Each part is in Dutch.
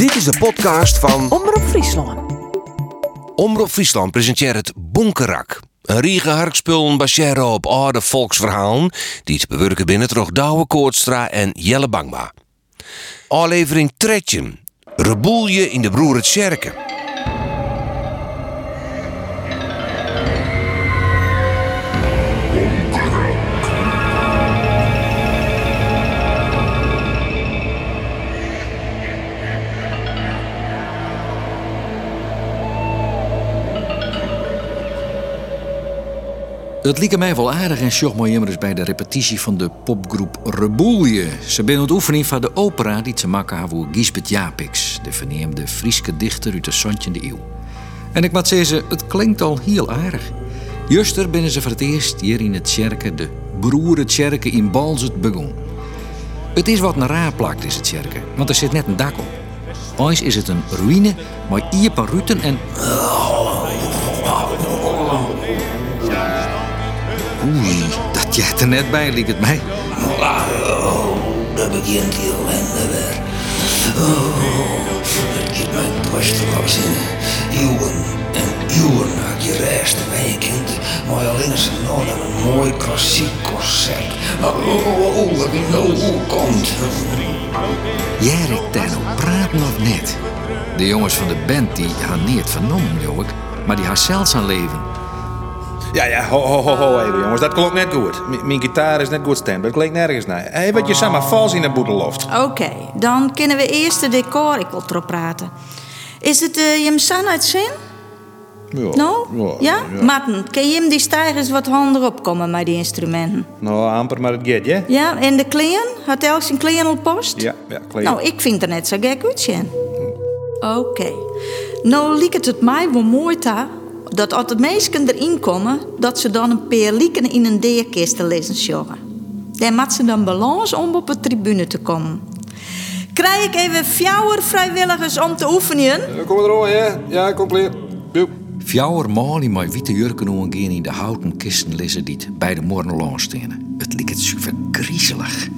Dit is de podcast van Omroep Friesland. Omroep Friesland presenteert het Bonkerak. Een riege harkspullen baseren op oude volksverhalen die te bewerken binnen toch Douwe Koortstra en Jelle Bangma. Aflevering Tretjen. Reboelje in de Broer het Sjerken. Het liep mij wel aardig en sjoch mooi bij de repetitie van de popgroep Reboelje. Ze zijn het oefening van de opera die ze maken hebben voor Gisbert Japix, de verneemde Frieske dichter uit de 17e eeuw. En ik moet zeggen, het klinkt al heel aardig. Juster binnen ze voor het eerst hier in het Tjerken, de broer Tjerken in Balzet begon. Het is wat een raar plakt is het Tjerken, want er zit net een dak op. Ois is het een ruïne, maar hier paar ruten en Oei, dat jij er net bij, liep het mij. Dat begint die ellende weer. Oh, het giet mijn los in. Eeuwen en eeuwen had je reist weekend. Maar alleen als nog naar een mooi klassiek concert. Oh, oh, dat ik nou hoe komt. Jerik Tenno praat nog net. De jongens van de band die gaan niet vernomen, ik. Maar die gaan zelfs aan leven. Ja, ja, ho, ho, ho, ho, even jongens, dat klonk net goed. M- mijn gitaar is net goed stem, dat klinkt nergens naar. Hé, wat je samen vals in de boedeloft. Oké, dan kunnen we eerst de decor ik wil erop praten. Is het uh, je San uit zin? Ja, No? ja, Ja? ja. Kan je hem die stijgers wat handig opkomen met die instrumenten? Nou, amper, maar het gaat, hè? Ja, en de klein? Had elk zijn klein al post? Ja, ja, klein. Nou, ik vind het net zo gek uitzien. Oké. Nou liek het het mij wel mooi ta dat als de meesten erin komen, dat ze dan een paar lieken in een deerkist te lezen sjoggen. Dan moet ze dan balans om op de tribune te komen. Krijg ik even fjouwer vrijwilligers om te oefenen? Kom er al, hè? Ja, compleet. Joep. Fjouwer Molly met witte jurken om een in de houten kisten lezen die bij de morgen stenen. Het liep het super griezelig.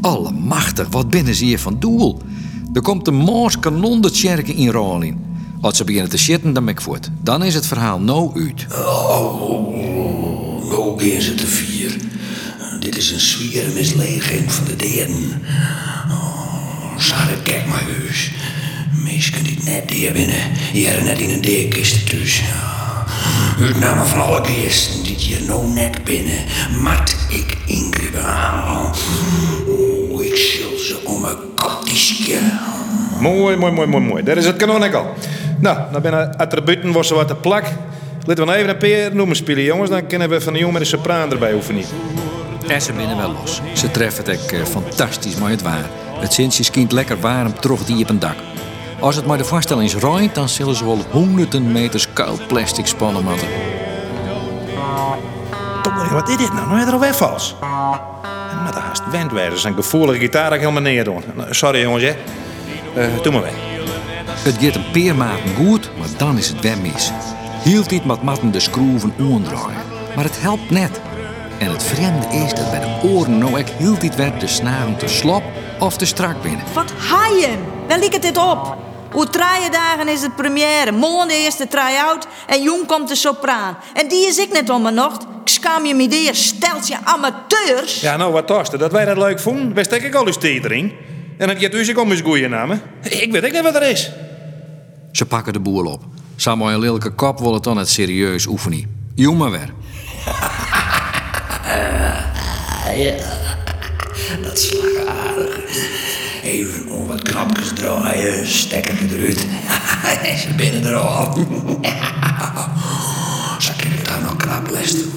Allemachtig, wat binnen ze hier van doel? Er komt een moos kanon de tjerken in rol in. Als ze beginnen te shitten, dan ben ik voort. Dan is het verhaal nou uit. Nou gaan ze te vier. Dit is een zware misleging van de deden. Oh, Sarah, kijk maar eens. Meestal die net hier binnen. Hier net in een deerkist thuis. Uitname van alle geesten die hier nou net binnen. Mat ik ingrippen. Oh, ik zal ze om een kattischje. Mooi, mooi, mooi, mooi, mooi. Dat is het kanon ik al. Nou, dan binnen attributen was ze wat te plak. Laten we nou even een paar noemen spelen, jongens. Dan kunnen we van de jongen met de sopraan erbij oefenen. En ze binnen wel los. Ze treffen het ook, eh, fantastisch mooi het waar. Het zintje skient lekker warm terug die op een dak. Als het maar de voorstelling is roeit, dan zullen ze wel honderden meters koud plastic spannen moeten. Wat is dit nou? Nou, er alweer vals. En met de haast wendwijzer zijn gevoelige gitaar helemaal neer doen. Nou, Sorry, jongens, hè. Eh, doe maar weg. Het gaat een paar maten goed, maar dan is het weer mis. Hield dit met matten de schroeven omdraaien. Maar het helpt net. En het vreemde is dat bij de oren nou ik hield dit werd de snaren te slap of te strak binnen. Wat haaien? Waar liep het dit op? Hoe drie dagen is het première, morgen de eerste try-out en jong komt de sopraan. En die is ik net om mijn nacht. Ik schaam je deer, stelt je amateurs. Ja, nou, wat toste. Dat wij dat leuk vonden, wij steken ik al eens thee erin. En dan gaat u zich om eens goeie namen. Ik weet ook niet wat er is. Ze pakken de boel op. Samen een lelijke kop wil het dan het serieus oefenen. Jong maar weer. Dat slag aardig. Even om wat knopjes draaien, stekker eruit. Ze binnen er al. Zal ik daar nog knap lesten?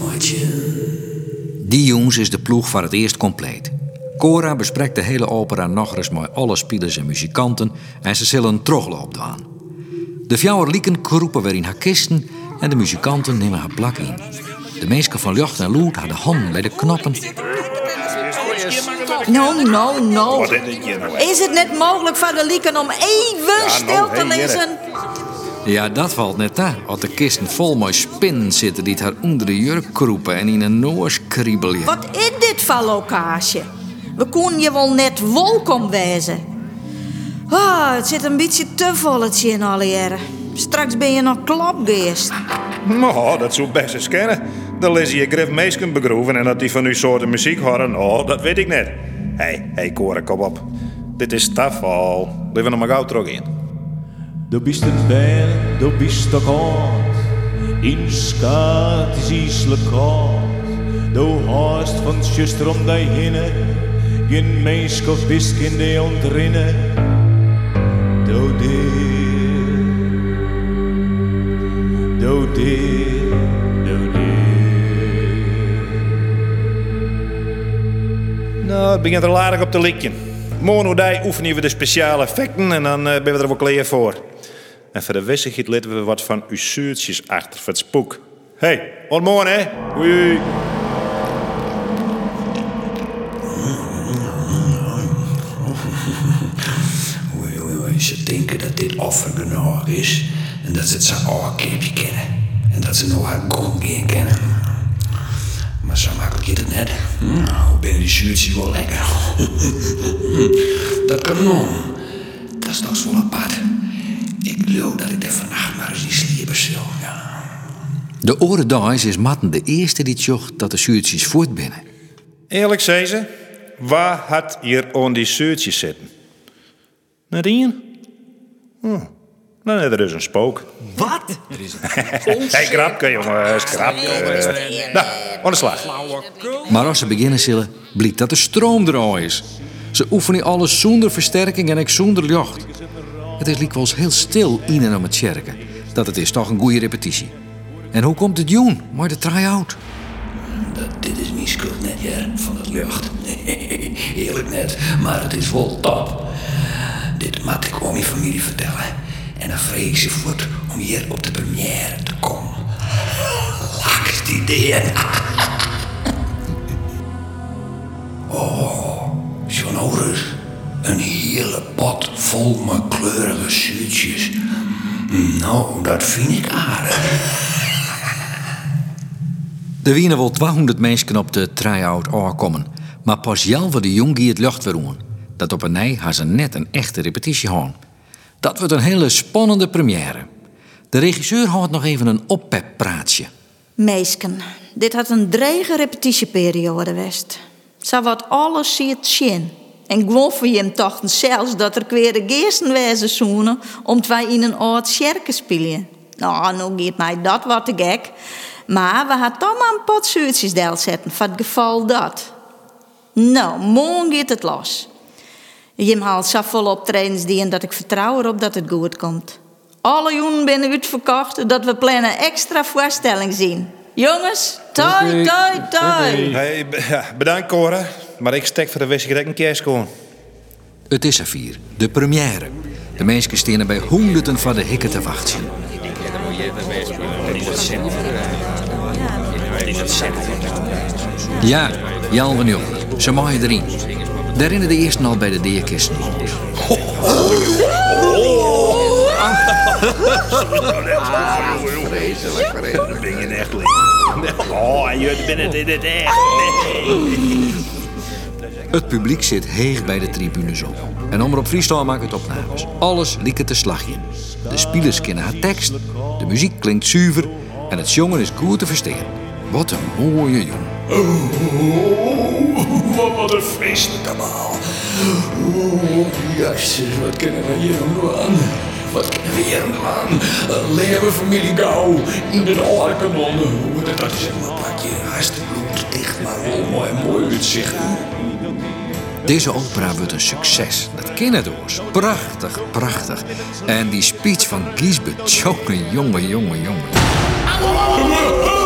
Die jongens is de ploeg voor het eerst compleet. Cora bespreekt de hele opera nog eens met alle spelers en muzikanten en ze zullen een doen. De fjouwer lieken kroepen weer in haar kisten en de muzikanten nemen haar plak in. De meesten van Jocht en Loet hadden handen bij de knoppen. Nou, nou, nou. Is dit hier nou? Is het net mogelijk voor de lieken om even stil te lezen? Ja, dat valt net aan. Als de kisten vol met spinnen zitten die haar onder de jurk kroepen en in een noos kriebelje. Wat is dit voor locatie? We konden je wel net welkom wezen. Ah, Nou, het zit een beetje te volletje in alle jaren. Straks ben je nog klopgeest. Nou, dat zou best eens kennen. Dan lees je Griff Meesken begroeven en dat die van uw soorten muziek horen. Oh, dat weet ik net. Hé, hey, hey, Koren, kom op. Dit is tafel. Leven we nog maar gauw terug in. Du bist een bär, du bist een kat. In skat is isle. Du hast van zuster om dig hinne. Geen meisk of bisk in de ontrinnen. Nou, het begint er aardig op te likje. Morgen oefenen we de speciale effecten en dan eh, ben we er wel klaar voor. En voor de wissigheid letten we wat van uw zuurtjes achter voor het spook. Hey, morgen hè. Oei. Ze denken dat dit offer genoeg is. En dat ze het zijn oorkeepje kennen. En dat ze nog haar gong gaan kennen. Maar zo makkelijk is het net. Nou, binnen die zuurtjes wel lekker. dat kanon. Dat is toch zo apart. Ik geloof dat ik er vannacht maar eens in sliepen zal. Ja. De Orendaais is Matten de eerste die zocht dat de zuurtjes voortbinnen. Eerlijk zei ze, waar had hier aan die zuurtjes zitten? Net in? Hm. Nou, nee, er is een spook. Wat? Hé, grapje, jongens, grapje. Nou, aan de slag. Maar als ze beginnen zullen, blijkt dat de stroom er al is. Ze oefenen alles zonder versterking en ik zonder lucht. Het is wel eens heel stil in en om het kerken. Dat het is toch een goede repetitie. En hoe komt het joen? Maar de try-out. Dat, dit is mijn schuld net, ja, van het lucht. Eerlijk net, maar het is wel top. Dit moet ik om mijn familie vertellen. En dan vreeg ik ze voort om hier op de première te komen. Laks idee. Oh, John Horus. Een hele pot vol met kleurige zuurtjes. Nou, dat vind ik aardig. Er wienen wel 200 mensen op de try-out aankomen. Maar pas Jalve de Jong het lucht weer. Dat op een nij haar ze net een echte repetitie gaan. Dat wordt een hele spannende première. De regisseur houdt nog even een oppeppraatje. Meesken, dit had een drege repetitieperiode geweest. Zo wat alles ziet zien. En gewoon voor je hem toch zelfs dat er weer de geesten wezen om twee in een oud sjerke spelen. Nou, nou gaat mij dat wat te gek. Maar we hadden toch maar een pot zuurtjes zetten, voor het geval dat. Nou, morgen gaat het los. Jim haalt zo vol optredens die en dat ik vertrouw erop dat het goed komt. Alle jongen binnen uitverkocht dat we plannen extra voorstelling zien. Jongens, toi, toi, toi. Hey, bedankt, Cora. Maar ik stek voor de wissigheid een keer gewoon. Het is er vier, de première. De mensen staan er bij honderden van de hikken te wachten. Ja, Jan van Jongen, ze maaien erin. Daar rennen de eerste al bij de deerkisten. Dat ben je echt Oh, je bent het in het echt. Het publiek zit heeg bij de tribunes op. En Omroep Friesland maakt het opnames. Alles liekt te slagje. De spelers kennen haar tekst, de muziek klinkt zuiver en het jongen is goed te verstaan. Wat een mooie jongen. Wat, wat een feest allemaal. Oeh, jasjes, wat kunnen we hier nog aan? Wat kunnen we hier nog aan? Een leven familie gauw in de oorkanon. Dat is een plakje hartstikke bloeddicht, maar wel mooi, mooi uitzicht. Deze opera wordt een succes. Dat kennen doors. Prachtig, prachtig. En die speech van Giesbert, jongen, jongen, jongen, jongen.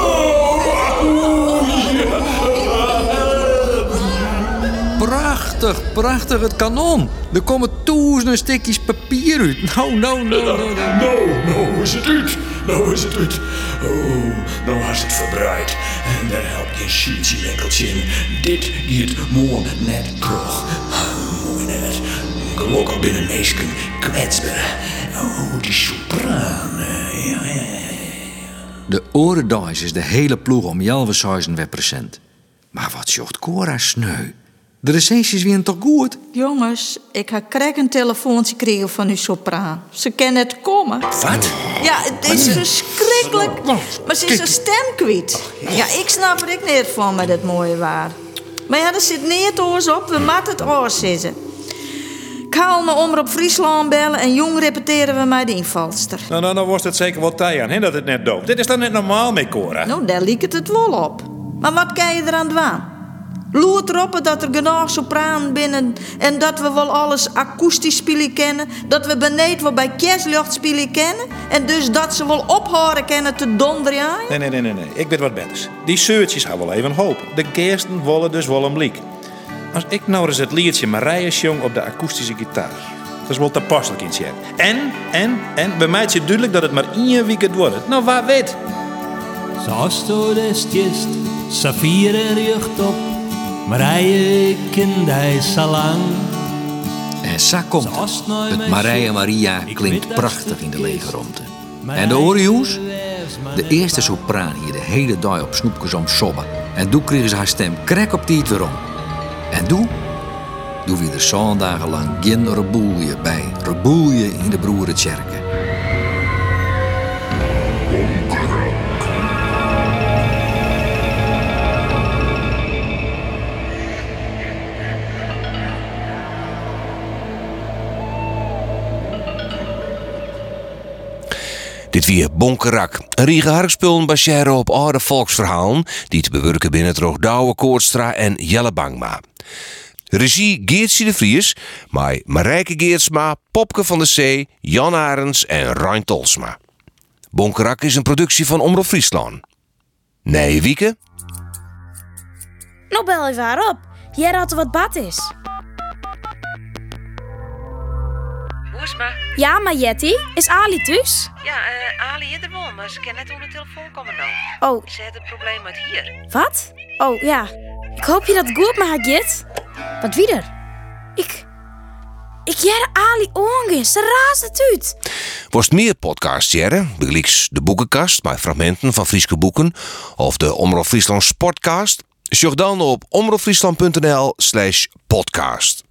Prachtig, prachtig, het kanon. Er komen duizenden stukjes papier uit. Nou, nou, nou, nou, nou. Nou, nou is het uit. Nou is het uit. Oh, nou is het verbreid. En daar helpt geen sheetje enkeltje in. Dit gaat morgen net. Oh, mooi net. Gelukkig binnen meesken kwetsbaar. Oh, die sopraan. Ja, ja, ja. De Orendaais is de hele ploeg om Seizen weer present. Maar wat zocht Cora sneu. De recensies waren toch goed? Jongens, ik heb krek een telefoontje gekregen van uw sopraan. Ze kan het komen. Wat? Ja, het is verschrikkelijk. Maar ze is een stem kwijt. Ja, ik snap er ik niet van met het mooie waar. Maar ja, er zit niet oors op. We moeten het oors zitten. Ik haal me om op Friesland bellen en jong repeteren we met de invalster. Nou, nou, nou was het zeker wat tijd aan, hè, dat het net dood. Dit is dan net normaal mee, Cora. Nou, daar liep het het wel op. Maar wat kan je eraan doen? Loert erop dat er genoeg sopraan binnen en dat we wel alles akoestisch spelen kennen. Dat we beneden wel bij kerstlucht spelen kennen. En dus dat ze wel ophouden kennen te donderen. Nee, nee, nee, nee, nee. Ik weet wat beters. Die zeurtjes gaan wel even hoop. De geesten wollen dus wel een blik. Als ik nou eens het liedje Marije zong op de akoestische gitaar. Dat is wel te passelijk in. En, en, en, bij mij is het duidelijk dat het maar één week het wordt. Nou, waar weet. Du des gist, Safire jucht op, Marije kind hij salang. En zo komt het. Het Maria Maria klinkt prachtig in de lege ruimte. En de Orius? De eerste sopraan hier de hele dag op snoepjes om sobben. En toen kregen ze haar stem krek op die weer om. En toen? Toen weer de zondagen lang geen reboelje bij. Reboelje in de broerentjerken. Dit weer Bonkerak. Een riege harkspullen baseren op oude volksverhalen... die te bewerken binnen het Douwe Koortstra en Jelle Bangma. Regie Geertje de Vries, maar Marijke Geertsma, Popke van de Zee, Jan Arends en Rijn Tolsma. Bonkerak is een productie van Omroep Friesland. Nee, Wieke? Nou bel even haar op. Jij raadt wat bad is. Ja, maar Jetty, is Ali thuis? Ja, eh Ali is er wel, maar ze kan net onder de telefoon komen dan. Oh, Ze heeft het probleem uit hier. wat? Oh, ja. Ik hoop je dat goed met haar gaat. Wat wie er? Ik... Ik jere Ali ongen. Ze raast het uit. Worst meer podcasts begelijks de boekenkast met fragmenten van Frieske boeken of de Omroep Friesland Sportcast, zoek dan op omroepfriesland.nl slash podcast.